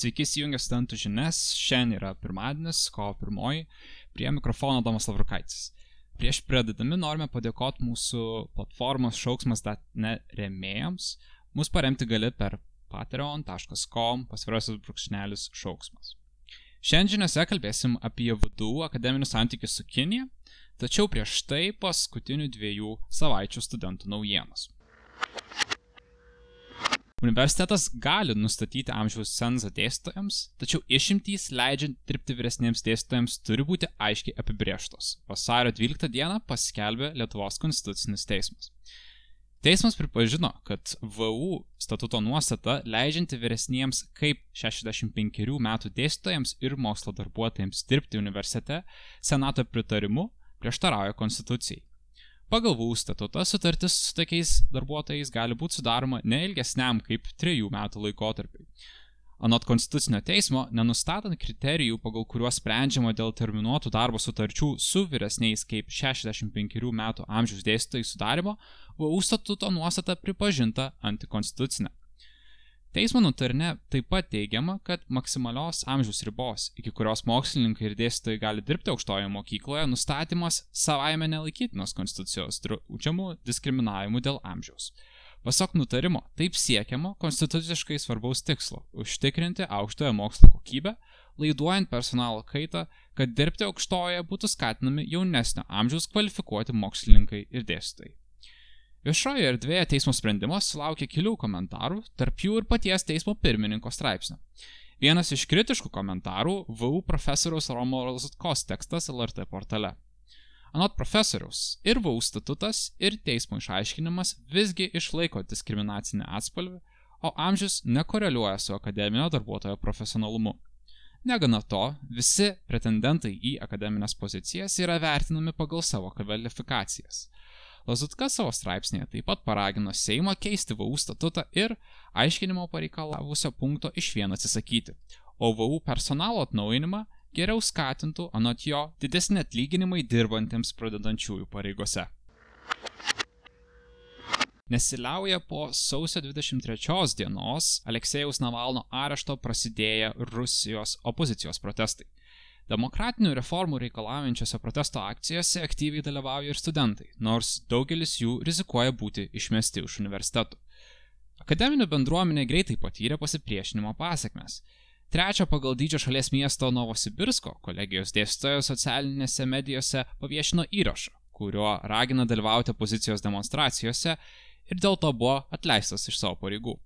Sveiki, įsijungę studentų žinias. Šiandien yra pirmadienis, kovo pirmoji. Prie mikrofono Domas Lavrukaitis. Prieš pradedami norime padėkoti mūsų platformos šauksmas.net remėjams. Mūsų paremti gali per patreon.com pasvirasis brūkšnelis šauksmas. Šiandien žiniuose kalbėsim apie VDU akademinius santykius su Kinija, tačiau prieš tai paskutinių dviejų savaičių studentų naujienos. Universitetas gali nustatyti amžiaus cenzą dėstytojams, tačiau išimtys leidžiant dirbti vyresniems dėstytojams turi būti aiškiai apibrieštos. Vasario 12 dieną paskelbė Lietuvos konstitucinis teismas. Teismas pripažino, kad VU statuto nuostata leidžianti vyresniems kaip 65 metų dėstytojams ir mokslo darbuotojams dirbti universitete Senato pritarimu prieštarauja konstitucijai. Pagal VU statutą sutartis su tokiais darbuotojais gali būti sudaroma neilgesniam kaip trejų metų laikotarpiui. Anot Konstitucinio teismo, nenustatant kriterijų, pagal kuriuos sprendžiama dėl terminuotų darbo sutarčių su vyresniais kaip 65 metų amžiaus dėstytojai sudarimo, VU statuto nuostata pripažinta antikonstitucinė. Teismo nutarne taip pat teigiama, kad maksimalios amžiaus ribos, iki kurios mokslininkai ir dėstytojai gali dirbti aukštoje mokykloje, nustatymas savaime nelaikytinos konstitucijos draudžiamų diskriminavimų dėl amžiaus. Pasak nutarimo, taip siekiama konstituciškai svarbaus tikslo - užtikrinti aukštojo mokslo kokybę, laiduojant personalo kaitą, kad dirbti aukštoje būtų skatinami jaunesnio amžiaus kvalifikuoti mokslininkai ir dėstytojai. Viešoje erdvėje teismo sprendimas sulaukė kelių komentarų, tarp jų ir paties teismo pirmininko straipsnio. Vienas iš kritiškų komentarų - VU profesoriaus Romo Rozatkos tekstas LRT portale. Anot profesoriaus, ir VU statutas, ir teismo išaiškinimas visgi išlaiko diskriminacinį atspalvį, o amžius nekoreliuoja su akademinio darbuotojo profesionalumu. Negana to, visi pretendentai į akademinės pozicijas yra vertinami pagal savo kvalifikacijas. Lazutka savo straipsnėje taip pat paragino Seimą keisti VAU statutą ir aiškinimo pareikalavusio punkto iš vien atsisakyti, o VAU personalo atnaujinimą geriau skatintų anot jo didesni atlyginimai dirbantiems pradedančiųjų pareigose. Nesiliauja po sausio 23 dienos Aleksėjaus Navalno arešto prasidėję Rusijos opozicijos protestai. Demokratinių reformų reikalaujančiose protesto akcijose aktyviai dalyvauja ir studentai, nors daugelis jų rizikuoja būti išmesti iš universitetų. Akademinė bendruomenė greitai patyrė pasipriešinimo pasiekmes. Trečio pagal dydžio šalies miesto Novosibirsko kolegijos dėstytojo socialinėse medijose paviešino įrašą, kuriuo ragina dalyvauti opozicijos demonstracijose ir dėl to buvo atleistas iš savo pareigų.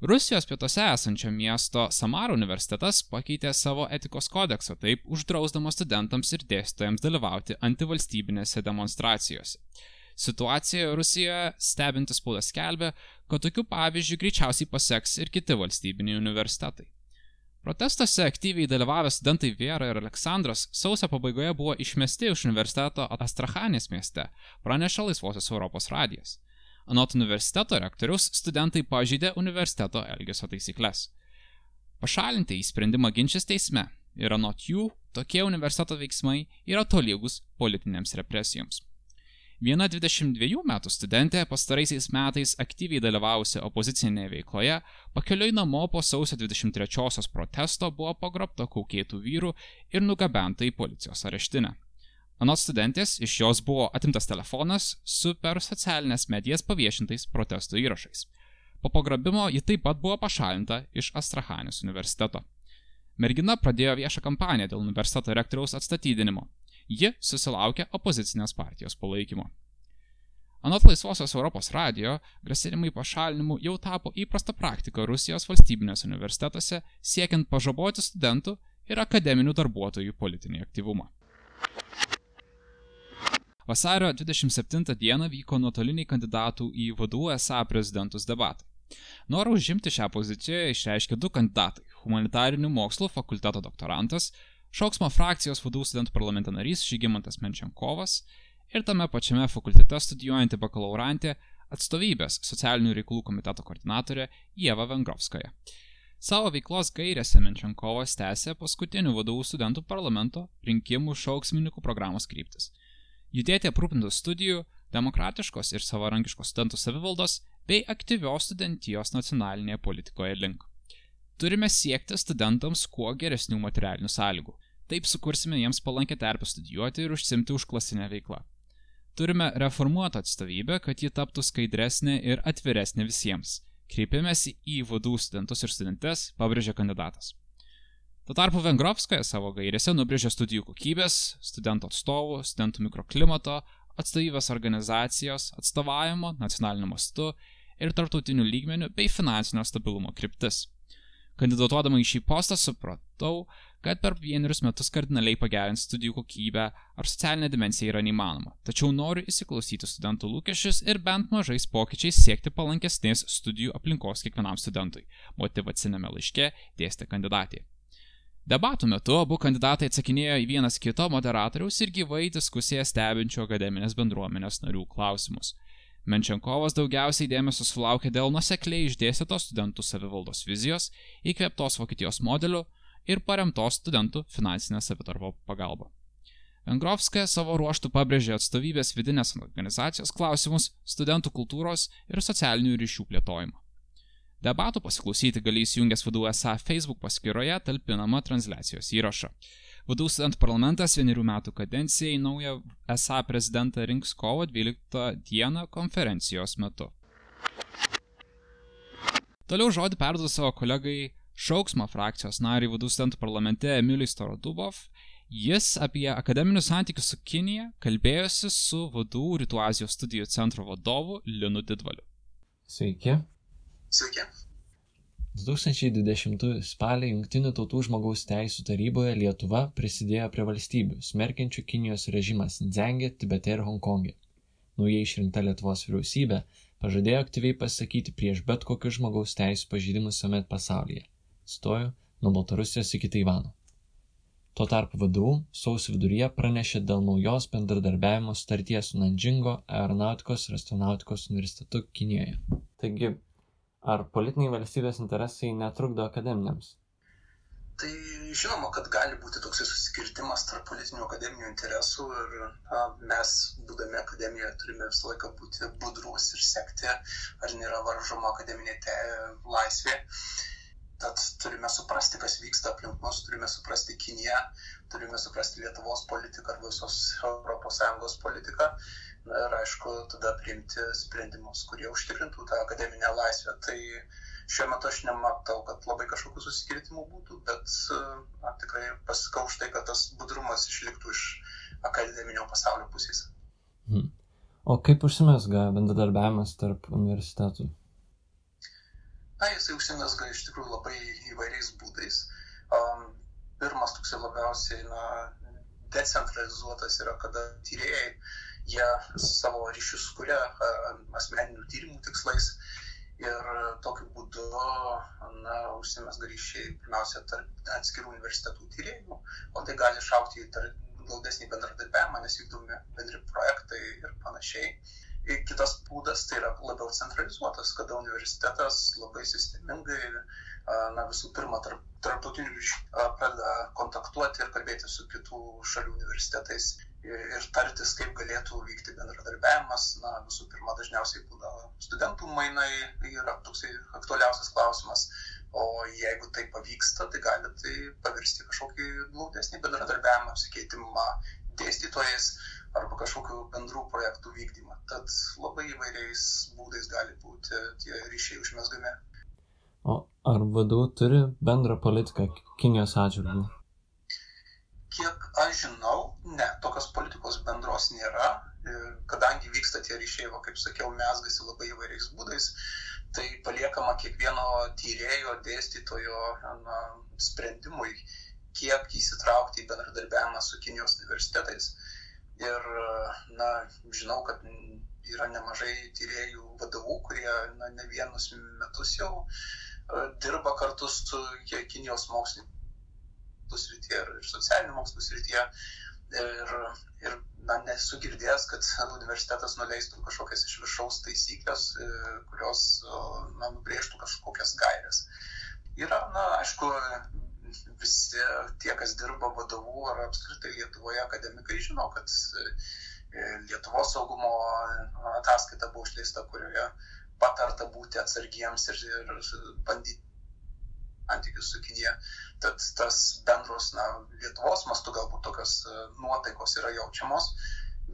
Rusijos pietuose esančio miesto Samaro universitetas pakeitė savo etikos kodeksą, taip uždrausdamas studentams ir dėstytojams dalyvauti antivalstybinėse demonstracijose. Situacijoje Rusijoje stebintis spaudas skelbia, kad tokiu pavyzdžiu greičiausiai paseks ir kiti valstybiniai universitetai. Protestuose aktyviai dalyvavę studentai Viera ir Aleksandras sausio pabaigoje buvo išmesti iš universiteto Astrachanės mieste, praneša Laisvosios Europos radijas. Anot universiteto rektorius, studentai pažydė universiteto elgesio taisyklės. Pašalinti į sprendimą ginčis teisme ir anot jų, tokie universiteto veiksmai yra tolygus politinėms represijoms. Viena 22 metų studentė pastaraisiais metais aktyviai dalyvavusi opozicinėje veikloje, pakeliui namo po sausio 23-osios protesto buvo pagrobta kaukėtų vyrų ir nugabenta į policijos areštinę. Anot studentės, iš jos buvo atimtas telefonas su per socialinės medijas paviešintais protestų įrašais. Po pagrobimo ji taip pat buvo pašalinta iš Astrahanės universiteto. Mergina pradėjo viešą kampaniją dėl universiteto rektoriaus atstatydinimo. Ji susilaukė opozicinės partijos palaikymo. Anot Laisvosios Europos radio, grasinimai pašalinimu jau tapo įprasta praktika Rusijos valstybinės universitetuose siekiant pažaboti studentų ir akademinių darbuotojų politinį aktyvumą. Vasario 27 dieną vyko nuotoliniai kandidatų į vadų esą prezidentus debatai. Norą užimti šią poziciją išreiškė du kandidatai - humanitarinių mokslų fakulteto doktorantas, Šauksmo frakcijos vadų studentų parlamento narys Žygimantas Menčiankovas ir tame pačiame fakultete studijuojanti bakalaurantė atstovybės socialinių reikalų komiteto koordinatorė Jeva Vengrovskoja. Savo veiklos gairėse Menčiankovas tęsė paskutinių vadovų studentų parlamento rinkimų šauksmininkų programos kryptis judėti aprūpintų studijų, demokratiškos ir savarankiškos studentų savivaldos bei aktyvios studentijos nacionalinėje politikoje link. Turime siekti studentams kuo geresnių materialinių sąlygų. Taip sukursime jiems palankę terpę studijuoti ir užsimti užklasinę veiklą. Turime reformuotą atstovybę, kad ji taptų skaidresnė ir atviresnė visiems. Kreipiamės į vadų studentus ir studentes, pabrėžė kandidatas. Tuo tarpu Vengrovskaja savo gairėse nubrėžė studijų kokybės, studentų atstovų, studentų mikroklimato, atstovybės organizacijos, atstovavimo nacionaliniu mastu ir tarptautiniu lygmeniu bei finansinio stabilumo kryptis. Kandidatuodama į šį postą supratau, kad per vienerius metus kardinaliai pagerinti studijų kokybę ar socialinę dimensiją yra neįmanoma, tačiau noriu įsiklausyti studentų lūkesčius ir bent mažais pokyčiais siekti palankesnės studijų aplinkos kiekvienam studentui, motivacinėme laiške dėstė kandidatė. Debatų metu abu kandidatai atsakinėjo į vienas kito moderatoriaus ir gyvai diskusiją stebinčio akademinės bendruomenės narių klausimus. Menčenkovas daugiausiai dėmesio sulaukė dėl nusekliai išdėstytos studentų savivaldos vizijos, įkvėptos Vokietijos modeliu ir paremtos studentų finansinė savitarvo pagalba. Vengrovskaja savo ruoštų pabrėžė atstovybės vidinės organizacijos klausimus, studentų kultūros ir socialinių ryšių plėtojimą. Debatų pasiklausyti gali įsijungęs VDU SA Facebook paskyroje talpinama transliacijos. VDU studentų parlamentas vienerių metų kadencijai naują SA prezidentą rinks kovo 12 dieną konferencijos metu. Toliau žodį perduodu savo kolegai Šauksmo frakcijos nariai VDU studentų parlamente Emilijai Starodubov. Jis apie akademinius santykius su Kinija kalbėjosi su VDU Rytų Azijos studijų centro vadovu Linu Didvaliu. Sveiki. Sveiki. 2020 spalį Junktinių tautų žmogaus teisų taryboje Lietuva prisidėjo prie valstybių, smerkiančių Kinijos režimą Sindzengė, Tibete ir Hongkongė. Naujai išrinkta Lietuvos vyriausybė pažadėjo aktyviai pasakyti prieš bet kokius žmogaus teisų pažydimus visame pasaulyje. Cituoju, nuo Baltarusijos iki Taivano. Tuo tarpu VDU sausio viduryje pranešė dėl naujos bendradarbiavimo starties su Nanjingo aeronautikos ir astronautikos universitetu Kinijoje. Taigi, Ar politiniai valstybės interesai netrukdo akademiniams? Tai žinoma, kad gali būti toks susikirtimas tarp politinių akademinių interesų ir na, mes, būdami akademijoje, turime visą laiką būti budrus ir sekti, ar nėra varžoma akademinė te, laisvė. Tad turime suprasti, kas vyksta aplink mus, turime suprasti Kiniją, turime suprasti Lietuvos politiką ar visos ES politiką ir aišku tada priimti sprendimus, kurie užtikrintų tą akademinę laisvę. Tai šiuo metu aš nematau, kad labai kažkokių susikirtimų būtų, bet na, tikrai pasikau už tai, kad tas budrumas išliktų iš akademinio pasaulio pusės. Hmm. O kaip užsimesga bendradarbiavimas tarp universitetų? Na, jisai užsimesga iš tikrųjų labai įvairiais būdais. Um, pirmas toksai labiausiai na, decentralizuotas yra, kada tyrėjai jie savo ryšius kuria asmeninių tyrimų tikslais ir tokiu būdu na, užsimesga ryšiai pirmiausia tarp atskirų universitetų tyrėjų, o tai gali išaukti į glaudesnį bendradarbiavimą, nes vykdomi bendri projektai ir panašiai. Ir kitas būdas tai yra labiau centralizuotas, kada universitetas labai sistemingai, na visų pirma, tarp, tarptautinių ryšių pradeda kontaktuoti ir kalbėti su kitų šalių universitetais ir tartis, kaip galėtų vykti bendradarbiavimas. Na, visų pirma, dažniausiai būna studentų mainai, tai yra toksai aktualiausias klausimas. O jeigu tai pavyksta, tai gali tai pavirsti kažkokį glaudesnį bendradarbiavimą, apsikeitimą dėstytojais arba kažkokių bendrų projektų vykdymą. Tad labai įvairiais būdais gali būti tie ryšiai užmesgami. O ar vadu turi bendrą politiką Kinijos atžvilgiu? kiek aš žinau, ne, tokios politikos bendros nėra, kadangi vyksta tie ryšiai, va, kaip sakiau, mesgasi labai įvairiais būdais, tai paliekama kiekvieno tyrėjo, dėstytojo na, sprendimui, kiek įsitraukti į bendradarbiavimą su Kinijos universitetais. Ir, na, žinau, kad yra nemažai tyriejų vadovų, kurie na, ne vienus metus jau dirba kartu su Kinijos mokslininkais srityje ir, ir socialinių mokslų srityje. Ir, ir na, nesu girdėjęs, kad universitetas nuleistų kažkokias iš viršaus taisyklės, e, kurios na, nubrėžtų kažkokias gairias. Yra, na, aišku, visi tie, kas dirba vadovų ar apskritai Lietuvoje akademikai, žino, kad e, Lietuvos saugumo ataskaita buvo išleista, kurioje patarta būti atsargiems ir, ir bandyti santykius su Kinija. Tad tas bendros, na, Lietuvos mastu galbūt tokios e, nuotaikos yra jaučiamos,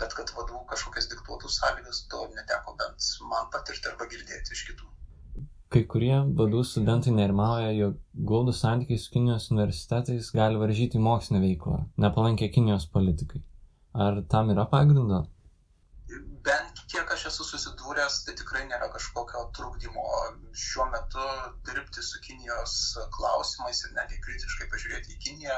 bet kad vadovų kažkokias diktuotų sąlygas, to neteko bent man patirti arba girdėti iš kitų. Kai kurie vadų studentai nerimauja, jog glaudus santykiai su Kinijos universitetais gali varžyti mokslinę veiklą, nepalankę Kinijos politikai. Ar tam yra pagrindo? Bent kiek aš esu susidūręs, tai tikrai nėra kažkokio trukdymo šiuo metu dirbti su Kinijos klausimais ir netgi kritiškai pažiūrėti į Kiniją.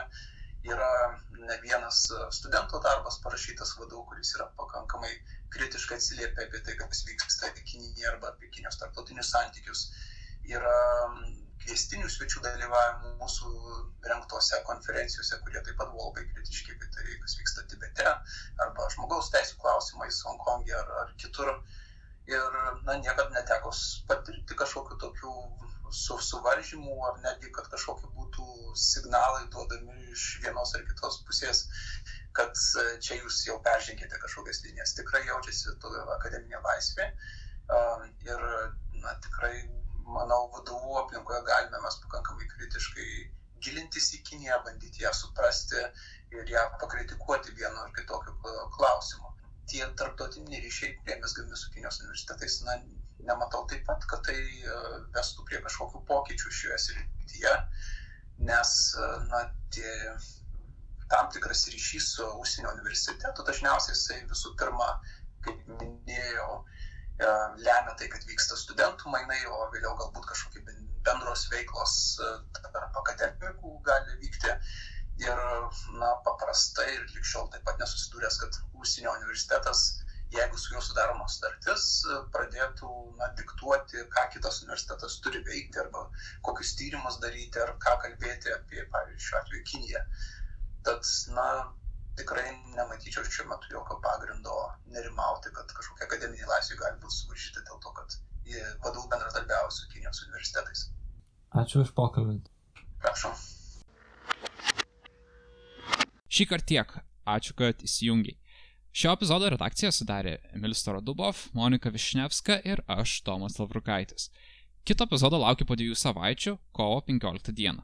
Yra ne vienas studento darbas parašytas vadovų, kuris yra pakankamai kritiškai atsiliepia apie tai, kas vyksta Kinijoje arba apie Kinijos tarptautinius santykius. Yra kviestinių svečių dalyvavimų mūsų renktose konferencijose, kurie taip pat buvo labai kritiški apie tai, kas vyksta Tibete arba žmogaus teisų klausimais Hongkongė ar, ar kitur. Ir, na, niekada neteko patirti kažkokiu tokiu su, suvaržymų ar netgi, kad kažkokie būtų signalai duodami iš vienos ar kitos pusės, kad e, čia jūs jau peržengėte kažkokias linijas. Tikrai jaučiasi tokia akademinė laisvė ir na, tikrai, manau, vadovų aplinkoje galime mes pakankamai kritiškai gilintis į Kiniją, bandyti ją suprasti ir ją pakritikuoti vienu ar kitokiu klausimu. Tie tarptautiniai ryšiai, kurie mes gavome su Kinijos universitetais, na, nematau taip pat, kad tai e, vestų prie kažkokių pokyčių šioje srityje, nes, na, tie tam tikras ryšys su užsienio universitetu, dažniausiai jisai visų pirma, kaip minėjau, e, lemia tai, kad vyksta studentų mainai, o vėliau galbūt kažkokie bendros veiklos e, tarp akademikų gali vykti. Ir, na, paprastai ir likščiol taip pat nesusidūręs, kad užsienio universitetas, jeigu su juo sudaroma sutartis, pradėtų, na, diktuoti, ką kitas universitetas turi veikti arba kokius tyrimus daryti ar ką kalbėti apie, pavyzdžiui, šiuo atveju Kiniją. Tad, na, tikrai nematyčiau šiuo metu jokio pagrindo nerimauti, kad kažkokia akademinė laisvė gali būti suvaržyta dėl to, kad jie vadovų bendradarbiavo su Kinijos universitetais. Ačiū už pokalbį. Prašom. Šį kartą tiek. Ačiū, kad įsijungiai. Šio epizodo redakciją sudarė Emilis Starodubov, Monika Višnevska ir aš, Tomas Lavrukaitis. Kito epizodo laukiu po dviejų savaičių, kovo 15 dieną.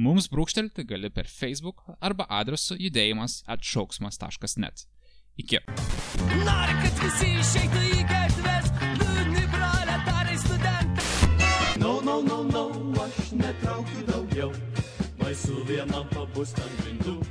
Mums brūkštelti gali per Facebook arba adresu judėjimas atšauksmas.net. Iki. Nori, kad visi išeitų į gatves, liūdni proletarai studentai. No, no, no, no, aš netraukiu daugiau, baisu vienam pabūst ant grindų.